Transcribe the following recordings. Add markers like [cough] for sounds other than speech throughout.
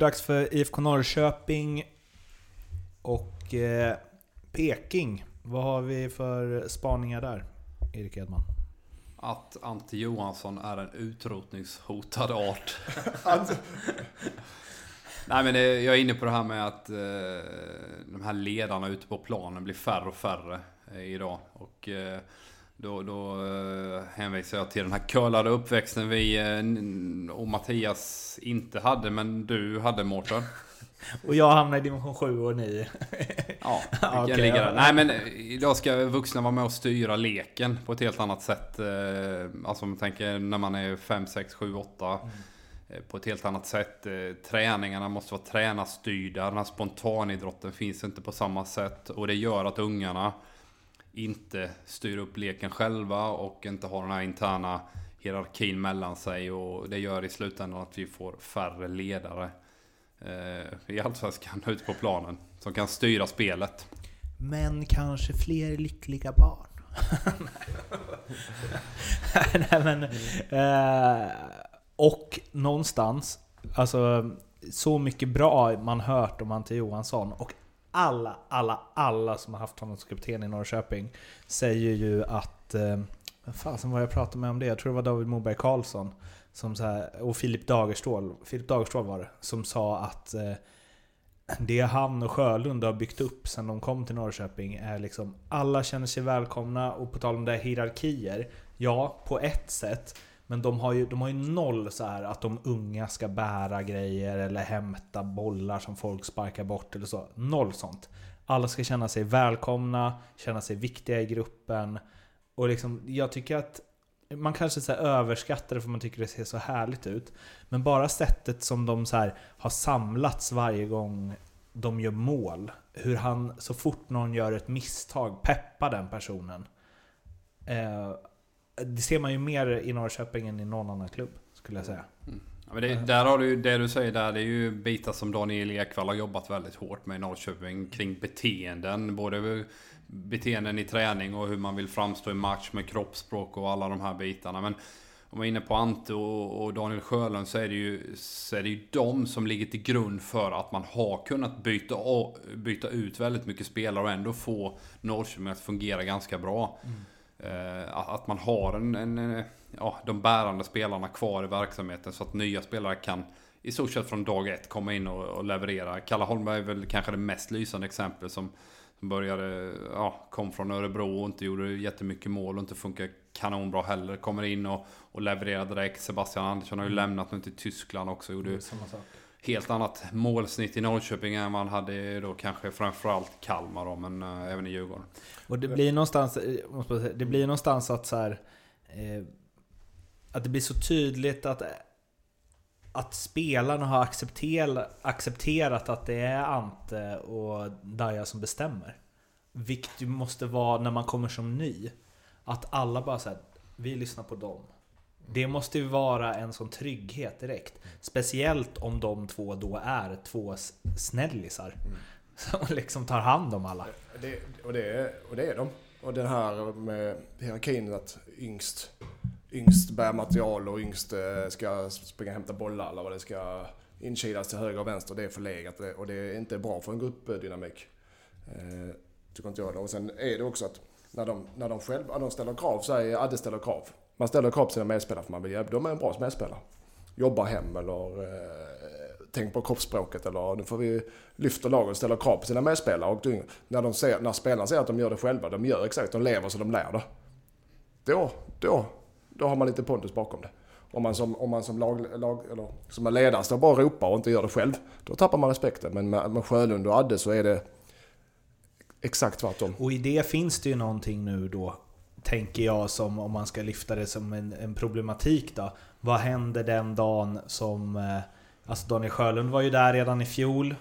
dags för IFK Norrköping och eh, Peking. Vad har vi för spaningar där, Erik Edman? Att Ante Johansson är en utrotningshotad art. [laughs] Nej men det, jag är inne på det här med att eh, de här ledarna ute på planen blir färre och färre eh, idag. Och eh, då, då eh, hänvisar jag till den här curlade uppväxten vi eh, och Mattias inte hade, men du hade Mårten. [laughs] Och jag hamnar i division 7 och ni... [laughs] Ja, vi kan [laughs] Okej, ligga ja. där. Nej men eh, idag ska vuxna vara med och styra leken på ett helt annat sätt. Eh, Alltså om man tänker när man är 5, 6, 7, 8. eh, På ett helt annat sätt. Eh, Träningarna måste vara tränarstyrda. Den här spontanidrotten finns inte på samma sätt. Och det gör att ungarna inte styr upp leken själva och inte har den här interna hierarkin mellan sig. Och det gör i slutändan att vi får färre ledare eh, i Allsvenskan ute på planen. Som kan styra spelet. Men kanske fler lyckliga barn. [laughs] Nej men... Eh, och någonstans, alltså så mycket bra man hört om Ante Johansson och alla, alla, alla som har haft honom som kapten i Norrköping säger ju att... Eh, vad fasen var jag pratade med om det? Jag tror det var David Moberg Karlsson som så här, och Filip Dagerstål, Filip Dagerstål var det, som sa att eh, det han och Sjölund har byggt upp sedan de kom till Norrköping är liksom alla känner sig välkomna och på tal om det här hierarkier, ja på ett sätt men de har ju, de har ju noll så här att de unga ska bära grejer eller hämta bollar som folk sparkar bort eller så. Noll sånt. Alla ska känna sig välkomna, känna sig viktiga i gruppen. Och liksom, jag tycker att man kanske så här överskattar det för man tycker det ser så härligt ut. Men bara sättet som de så här har samlats varje gång de gör mål. Hur han så fort någon gör ett misstag peppar den personen. Eh, det ser man ju mer i Norrköping än i någon annan klubb, skulle jag säga. Ja, men det, där har du, det du säger där, det är ju bitar som Daniel Ekvall har jobbat väldigt hårt med i Norrköping kring beteenden. Både beteenden i träning och hur man vill framstå i match med kroppsspråk och alla de här bitarna. Men om man är inne på Ante och, Daniel Sjölund så är, det ju, så är det ju de som ligger till grund för att man har kunnat byta, byta ut väldigt mycket spelare och ändå få Norrköping att fungera ganska bra. Eh, att- att man har en, en, eh, ja, de bärande spelarna kvar i verksamheten så att nya spelare kan i stort sett från dag ett komma in och, och leverera. Kalle Holmberg är väl kanske det mest lysande exemplet som, som började, ja, kom från Örebro och inte gjorde jättemycket mål och inte funkar kanonbra heller. Kommer in och, och levererar direkt. Sebastian Andersson har ju lämnat nu till Tyskland också. Gjorde Samma sak helt annat målsnitt i Norrköping än man hade då kanske framförallt Kalmar då, men eh, även i Djurgården. Och det blir någonstans, eh, måste säga, det blir någonstans att så här, eh, Att det blir så tydligt att att spelarna har accepterat, accepterat att det är Ante och Daja som bestämmer. Vilket ju måste vara när man kommer som ny. Att alla bara säger vi lyssnar på dem. Det måste ju vara en sån trygghet direkt. Speciellt om de två då är två snällisar. [laughs] Som liksom tar hand om alla. Det, och, det, är- och det är de. Och den här med hierarkin att yngst, yngst bär material och yngst eh, ska springa och hämta bollar eller vad det ska inkilas till höger och vänster. Det är förlegat och det- är inte bra för en gruppdynamik. Eh, tycker inte jag. Och sen är det också att när de, när de själva de ställer krav, så är Adde ställer krav. Man ställer krav på sina medspelare för man vill hjälpa. De är en bra medspelare. Jobbar hem eller eh, tänk på kroppsspråket eller nu får vi lyfta laget och ställa krav på sina medspelare. Och när, de ser, när spelarna ser att de gör det själva, de gör exakt, de lever så de lär det. Då, då, då har man lite pondus bakom det. Om man som, om man som, lag, lag, eller, som ledare står bara och ropar och inte gör det själv, då tappar man respekten. Men med, med Sjölund och Adde så är det exakt tvärtom. Och i det finns det ju någonting nu då, tänker jag, som om man ska lyfta det som en, en problematik då. Vad händer den dagen som... Eh, alltså Daniel Sjölund var ju där redan i fjol.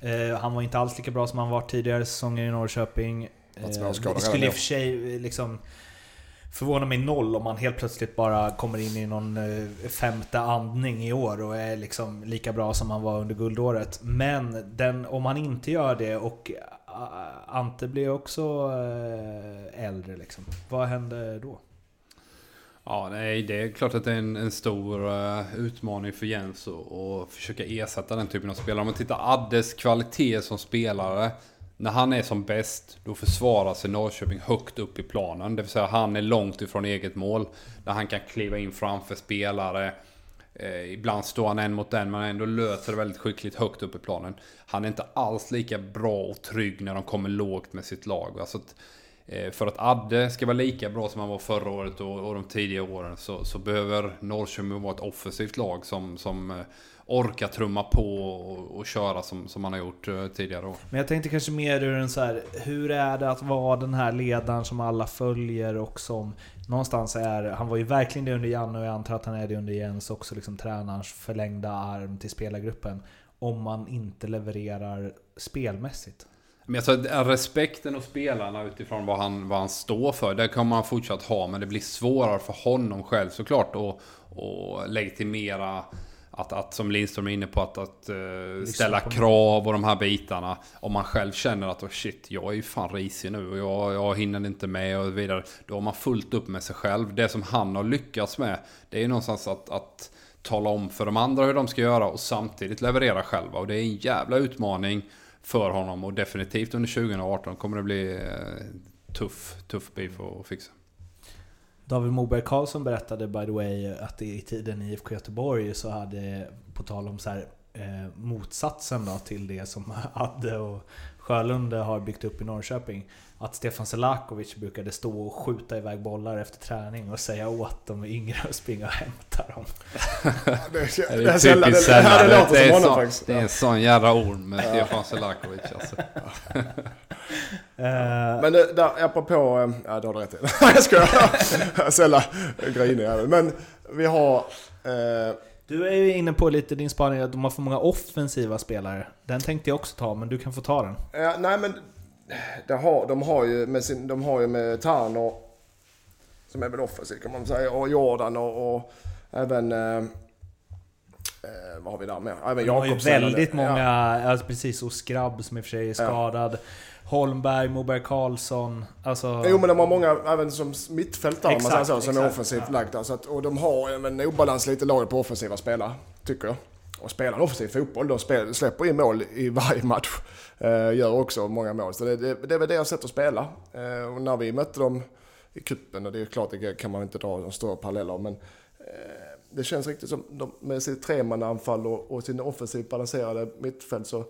Eh, han var inte alls lika bra som han varit tidigare säsonger i Norrköping. Eh, det skulle i och för sig eh, liksom förvåna mig noll om han helt plötsligt bara kommer in i någon eh, femte andning i år och är liksom lika bra som han var under guldåret. Men den, om han inte gör det och Eh, Ante blir också eh, äldre liksom. Vad händer då? Ja, nej, det är klart att det är en, en stor uh, utmaning för Jens att försöka ersätta den typen av spelare. Om man tittar Addes kvalitet som spelare. När han är som bäst, då försvarar sig Norrköping högt upp i planen. Det vill säga han är långt ifrån eget mål. Där han kan kliva in framför spelare. Eh, ibland står han en mot en men ändå löser det väldigt skickligt högt upp i planen. Han är inte alls lika bra och trygg när de kommer lågt med sitt lag. Alltså att, eh, för att Adde ska vara lika bra som han var förra året och, och de tidigare åren så, så behöver Norrköping vara ett offensivt lag som, som eh, eh, orkar trumma på och, och köra som, som man har gjort uh, tidigare år. Men jag tänkte kanske mer ur en så här, hur är det att vara den här ledaren som alla följer och som någonstans är, han var ju verkligen det under Janne och jag antar att han är det under Jens också, liksom tränarens förlängda arm till spelargruppen. Om man inte levererar spelmässigt. Men tror respekten hos spelarna utifrån vad han, vad han står för, det kommer han fortsatt ha. Men det blir svårare för honom själv såklart att legitimera att, att som Lindström är inne på, att, att uh, ställa krav och de här bitarna. Om man själv känner att oh shit, jag är ju fan risig nu och jag, jag hinner inte med och vidare. Då har man fullt upp med sig själv. Det som han har lyckats med, det är ju någonstans att, att tala om för de andra hur de ska göra och samtidigt leverera själva. Och det är en jävla utmaning för honom och definitivt under 2018 kommer det bli eh, tuff, tuff bit att fixa. David Moberg Karlsson berättade by the way att i tiden i IFK Göteborg så hade, på tal om så här, eh, motsatsen då till det som [laughs] Adde och Sjölund har byggt upp i Norrköping. Att Stefan Selakovic brukade stå och skjuta iväg bollar efter träning och säga åt de yngre att springa och hämta dem. [laughs] det, är, det, är typiskt sällan. Det, det, är det är en sån jävla orm med Stefan Selakovic alltså. [laughs] Eh, Men det, där, apropå... Eh, ja, det har du rätt i. jag skojar. Sälla grinig Men vi har... Eh, du är ju inne på lite din spaning att de har för många offensiva spelare. Den tänkte jag också ta, men du kan få ta den. Ja, nej men... Har, de, har ju med sin, de har ju med Tarner, som är väl offensiv kan man säga, och Jordan och, och även... Eh, Eh, vad har vi där med? Även Jakobsen. har ju väldigt många, ja. alltså precis, och Skrabb som i och för sig är skadad. Ja. Holmberg, Moberg Karlsson. Alltså... Jo men de har många, även som mittfältare exakt, man säger så, som är offensivt ja. lagda. Så att, och de har en obalans lite laget på offensiva spelare, tycker jag. Och spelar offensiv fotboll, de spel, släpper in mål i varje match. Eh, gör också många mål. Så det, det, det är väl deras sätt att spela. Eh, och när vi mötte dem i kuppen och det är klart, det kan man inte dra de stora paralleller, men eh, det känns riktigt som, de, med sitt tremannaanfall och, och sin offensivt balanserade mittfält så,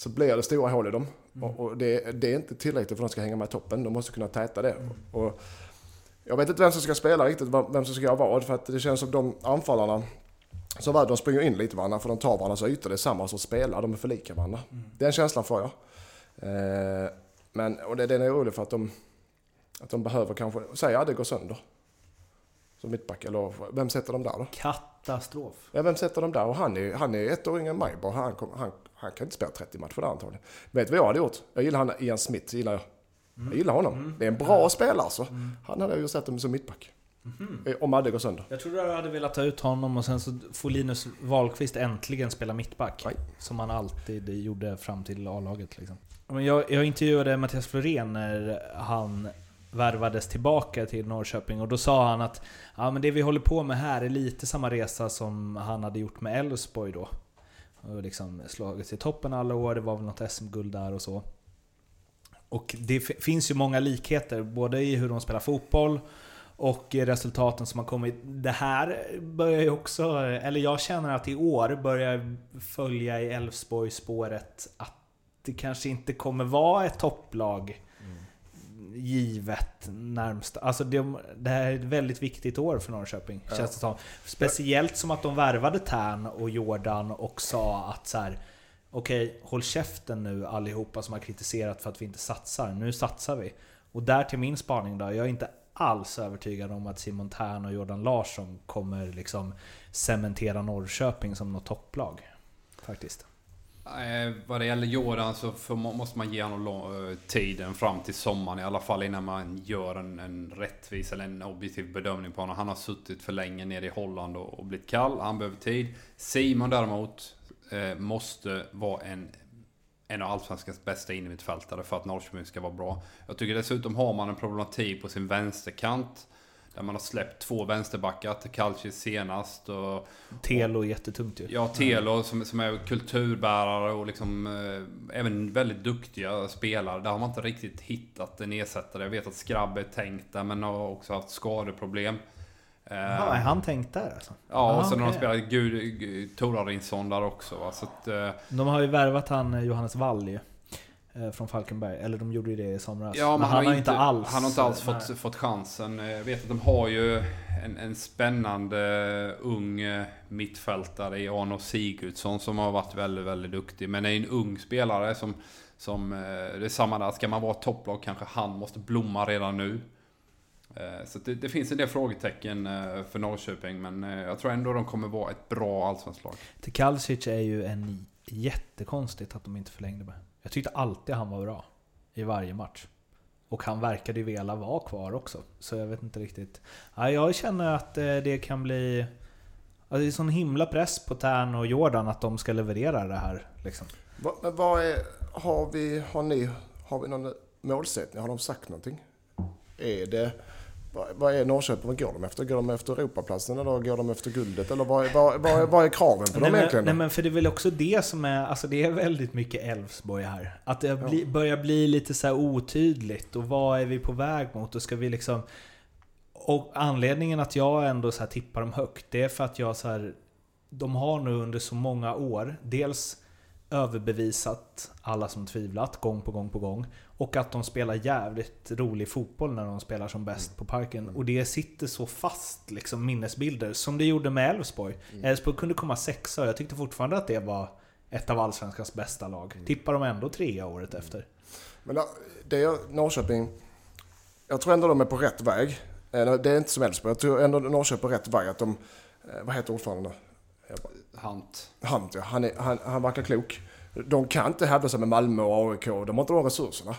så blir det stora hål i dem. Mm. Och, och det, det, är inte tillräckligt för att de ska hänga med i toppen. De måste kunna täta det. Mm. Och jag vet inte vem som ska spela riktigt, vem som ska göra vad. För att det känns som de anfallarna som var, de springer in lite varandra för de tar varandras ytor. Det är samma som spelar, de är för lika varandra. Mm. Den känslan får jag. Eh, men, och det, den är orolig för att de, att de behöver kanske, säg att det går sönder som mittback. Eller vem sätter de där då? Katastrof. Ja, vem sätter de där? Och han är, han är ett år yngre än mig bara. Han, han, han kan inte spela 30 matcher där antagligen. Vet du vad jag hade gjort? Jag gillar han, Ian Smith. Gillar jag. Mm. jag gillar honom. Mm. Det är en bra mm. spelare alltså. Mm. Han hade jag ju sett dem som mittback. Mm. Om Adde går sönder. Jag trodde du hade velat ta ut honom och sen så får Linus Wahlqvist äntligen spela mittback. Nej. Som han alltid gjorde fram till A-laget. Liksom. Jag, jag intervjuade Mattias Florén när han värvades tillbaka till Norrköping och då sa han att ja, men det vi håller på med här är lite samma resa som han hade gjort med Elfsborg då. Och liksom slagit sig i toppen alla år, det var väl något SM-guld där och så. Och det finns ju många likheter, både i hur de spelar fotboll och resultaten som har kommit. Det här börjar ju också, eller jag känner att i år börjar följa i Elfsborg spåret att det kanske inte kommer vara ett topplag givet närmst. Alltså det, det här är ett väldigt viktigt år för Norrköping, ja. känns det som. Speciellt som att de värvade Tern och Jordan och sa att så här. Okej, okay, håll käften nu allihopa som har kritiserat för att vi inte satsar. Nu satsar vi. Och där till min spaning då. Jag är inte alls övertygad om att Simon Tern och Jordan Larsson kommer liksom cementera Norrköping som något topplag. Faktiskt. Eh, vad det gäller Jordan så för, måste man ge honom lång, eh, tiden fram till sommaren i alla fall innan man gör en, en rättvis eller en objektiv bedömning på honom. Han har suttit för länge nere i Holland och, och blivit kall. Han behöver tid. Simon däremot eh, måste vara en, en av Allsvenskans bästa innermittfältare för att Norrköping ska vara bra. Jag tycker dessutom har man en problematik på sin vänsterkant där man har släppt två vänsterbackar till Calcis senast. Och, Telo är jättetungt ju. Ja, Telo som, som är kulturbärare och liksom eh, även väldigt duktiga spelare. Där har man inte riktigt hittat en ersättare. Jag vet att Skrabb är tänkt där men har också haft skadeproblem. Eh, Jaha, är han tänkt där alltså? Ja, och Ah, sen har de spelat Gud, Gud, Torarinsson där också. Va? Så att, eh, De har ju värvat han eh, Johannes Wall ju. Eh, Från Falkenberg. Eller de gjorde ju det i somras. Ja, men, han, har inte alls... Han har inte alls eh, fått, fått chansen. Eh, Jag vet att de har ju en, en spännande ung mittfältare i Arno Sigurdsson som har varit väldigt, väldigt duktig. Men är en ung spelare som... som det är samma där, ska man vara topplag kanske han måste blomma redan nu. Så det, det finns en del frågetecken för Norrköping, men jag tror ändå de kommer vara ett bra allsvenskt lag. Till Kalsic är ju en jättekonstigt att de inte förlängde med. Jag tyckte alltid han var bra. I varje match. Och han verkade ju vilja vara kvar också. Så jag vet inte riktigt. Ja, jag känner att eh, det kan bli... Alltså det är sån himla press på Tern och Jordan att de ska leverera det här. Liksom. Men vad är, har, vi, har ni har vi någon målsättning? Har de sagt någonting? Är det, vad, är Norrköping, vad går de efter? Går de efter Europaplatsen eller går de efter guldet? Eller vad, vad, vad, vad är kraven på Nej dem egentligen? nej men för det är väl också det som är, alltså det är väldigt mycket Elfsborg här. Att det bli, börjar bli lite så otydligt och vad är vi på väg mot? Och ska vi liksom... Och anledningen att jag ändå så här tippar dem högt, det är för att jag så här... De har nu under så många år, dels överbevisat alla som tvivlat gång på gång på gång. Och att de spelar jävligt rolig fotboll när de spelar som bäst på parken. Och det sitter så fast, liksom minnesbilder, som det gjorde med Elfsborg. Elfsborg kunde komma sexa och jag tyckte fortfarande att det var ett av Allsvenskans bästa lag. Tippar de ändå trea året efter. Men det är Norrköping, jag tror ändå de är på rätt väg. Eh, Det är inte som Elfsborg, jag tror ändå Norrköping är på rätt väg. Att de, eh, vad heter ordföranden? Hunt. Hunt ja. Han, är, han, han verkar klok. De kan inte hävda sig med Malmö och AIK. De har inte de resurserna.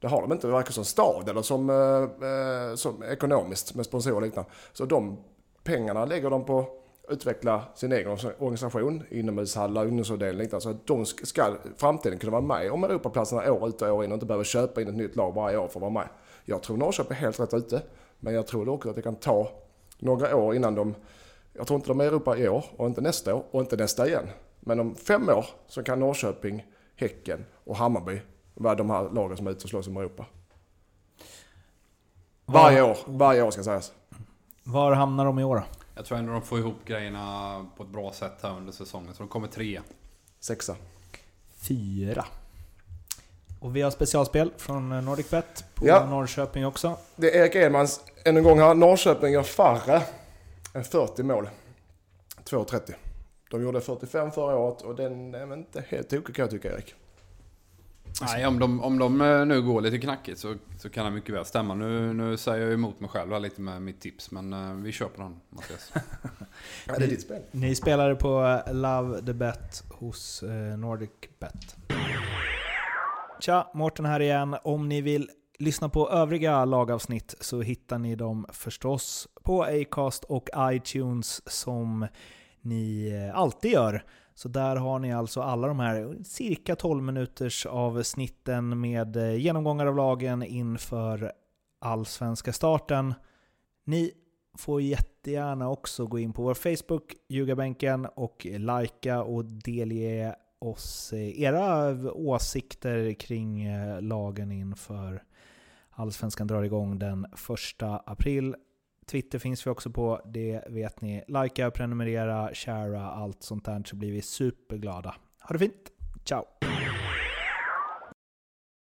Det har de inte, varken som stad eller som, eh, eh, som ekonomiskt med sponsorer och liknande. Så de pengarna lägger de på att utveckla sin egen organisation, inomhushallar, ungdomsavdelning och liknande. Så att de ska i framtiden kunna vara med om Europaplatserna år ut och år in och inte behöva köpa in ett nytt lag varje år för att vara med. Jag tror Norrköping är helt rätt ute. Men jag tror också att det kan ta några år innan de jag tror inte de är i Europa i år och inte nästa år och inte nästa igen. Men om fem år så kan Norrköping, Häcken och Hammarby vara de här lagen som är ute och slåss om Europa. Varje år, varje år ska sägas. Var hamnar de i år då? Jag tror ändå de får ihop grejerna på ett bra sätt här under säsongen. Så de kommer trea. Sexa. Fyra. Och vi har specialspel från NordicBet på Ja. Norrköping också. Det är Erik Edmans, än en gång här, Norrköping gör färre 40 mål. 2,30. De gjorde 45 förra året och den är inte helt tokig kan jag tycka Erik. Nej, om de, om de eh, nu går lite knackigt så, så kan det mycket väl stämma. Nu, nu säger jag emot mig själv lite med mitt tips, men eh, vi kör på den Mattias. [laughs] Ja, det är ditt spel. Ni spelade på eh, Love the Bet hos eh, NordicBet. Tja, Mårten här igen. Om ni vill lyssna på övriga lagavsnitt så hittar ni dem förstås på Acast och iTunes som ni eh, alltid gör. Så där har ni alltså alla de här cirka 12 minuters avsnitten med eh, genomgångar av lagen inför allsvenska starten. Ni får jättegärna också gå in på vår Facebook, Ljugarbänken, och likea och delge oss eh, era åsikter kring lagen inför Allsvenskan drar igång den 1 april. Twitter finns vi också på, det vet ni. Likea, prenumerera, sharea, allt sånt där så blir vi superglada. Ha det fint! Ciao!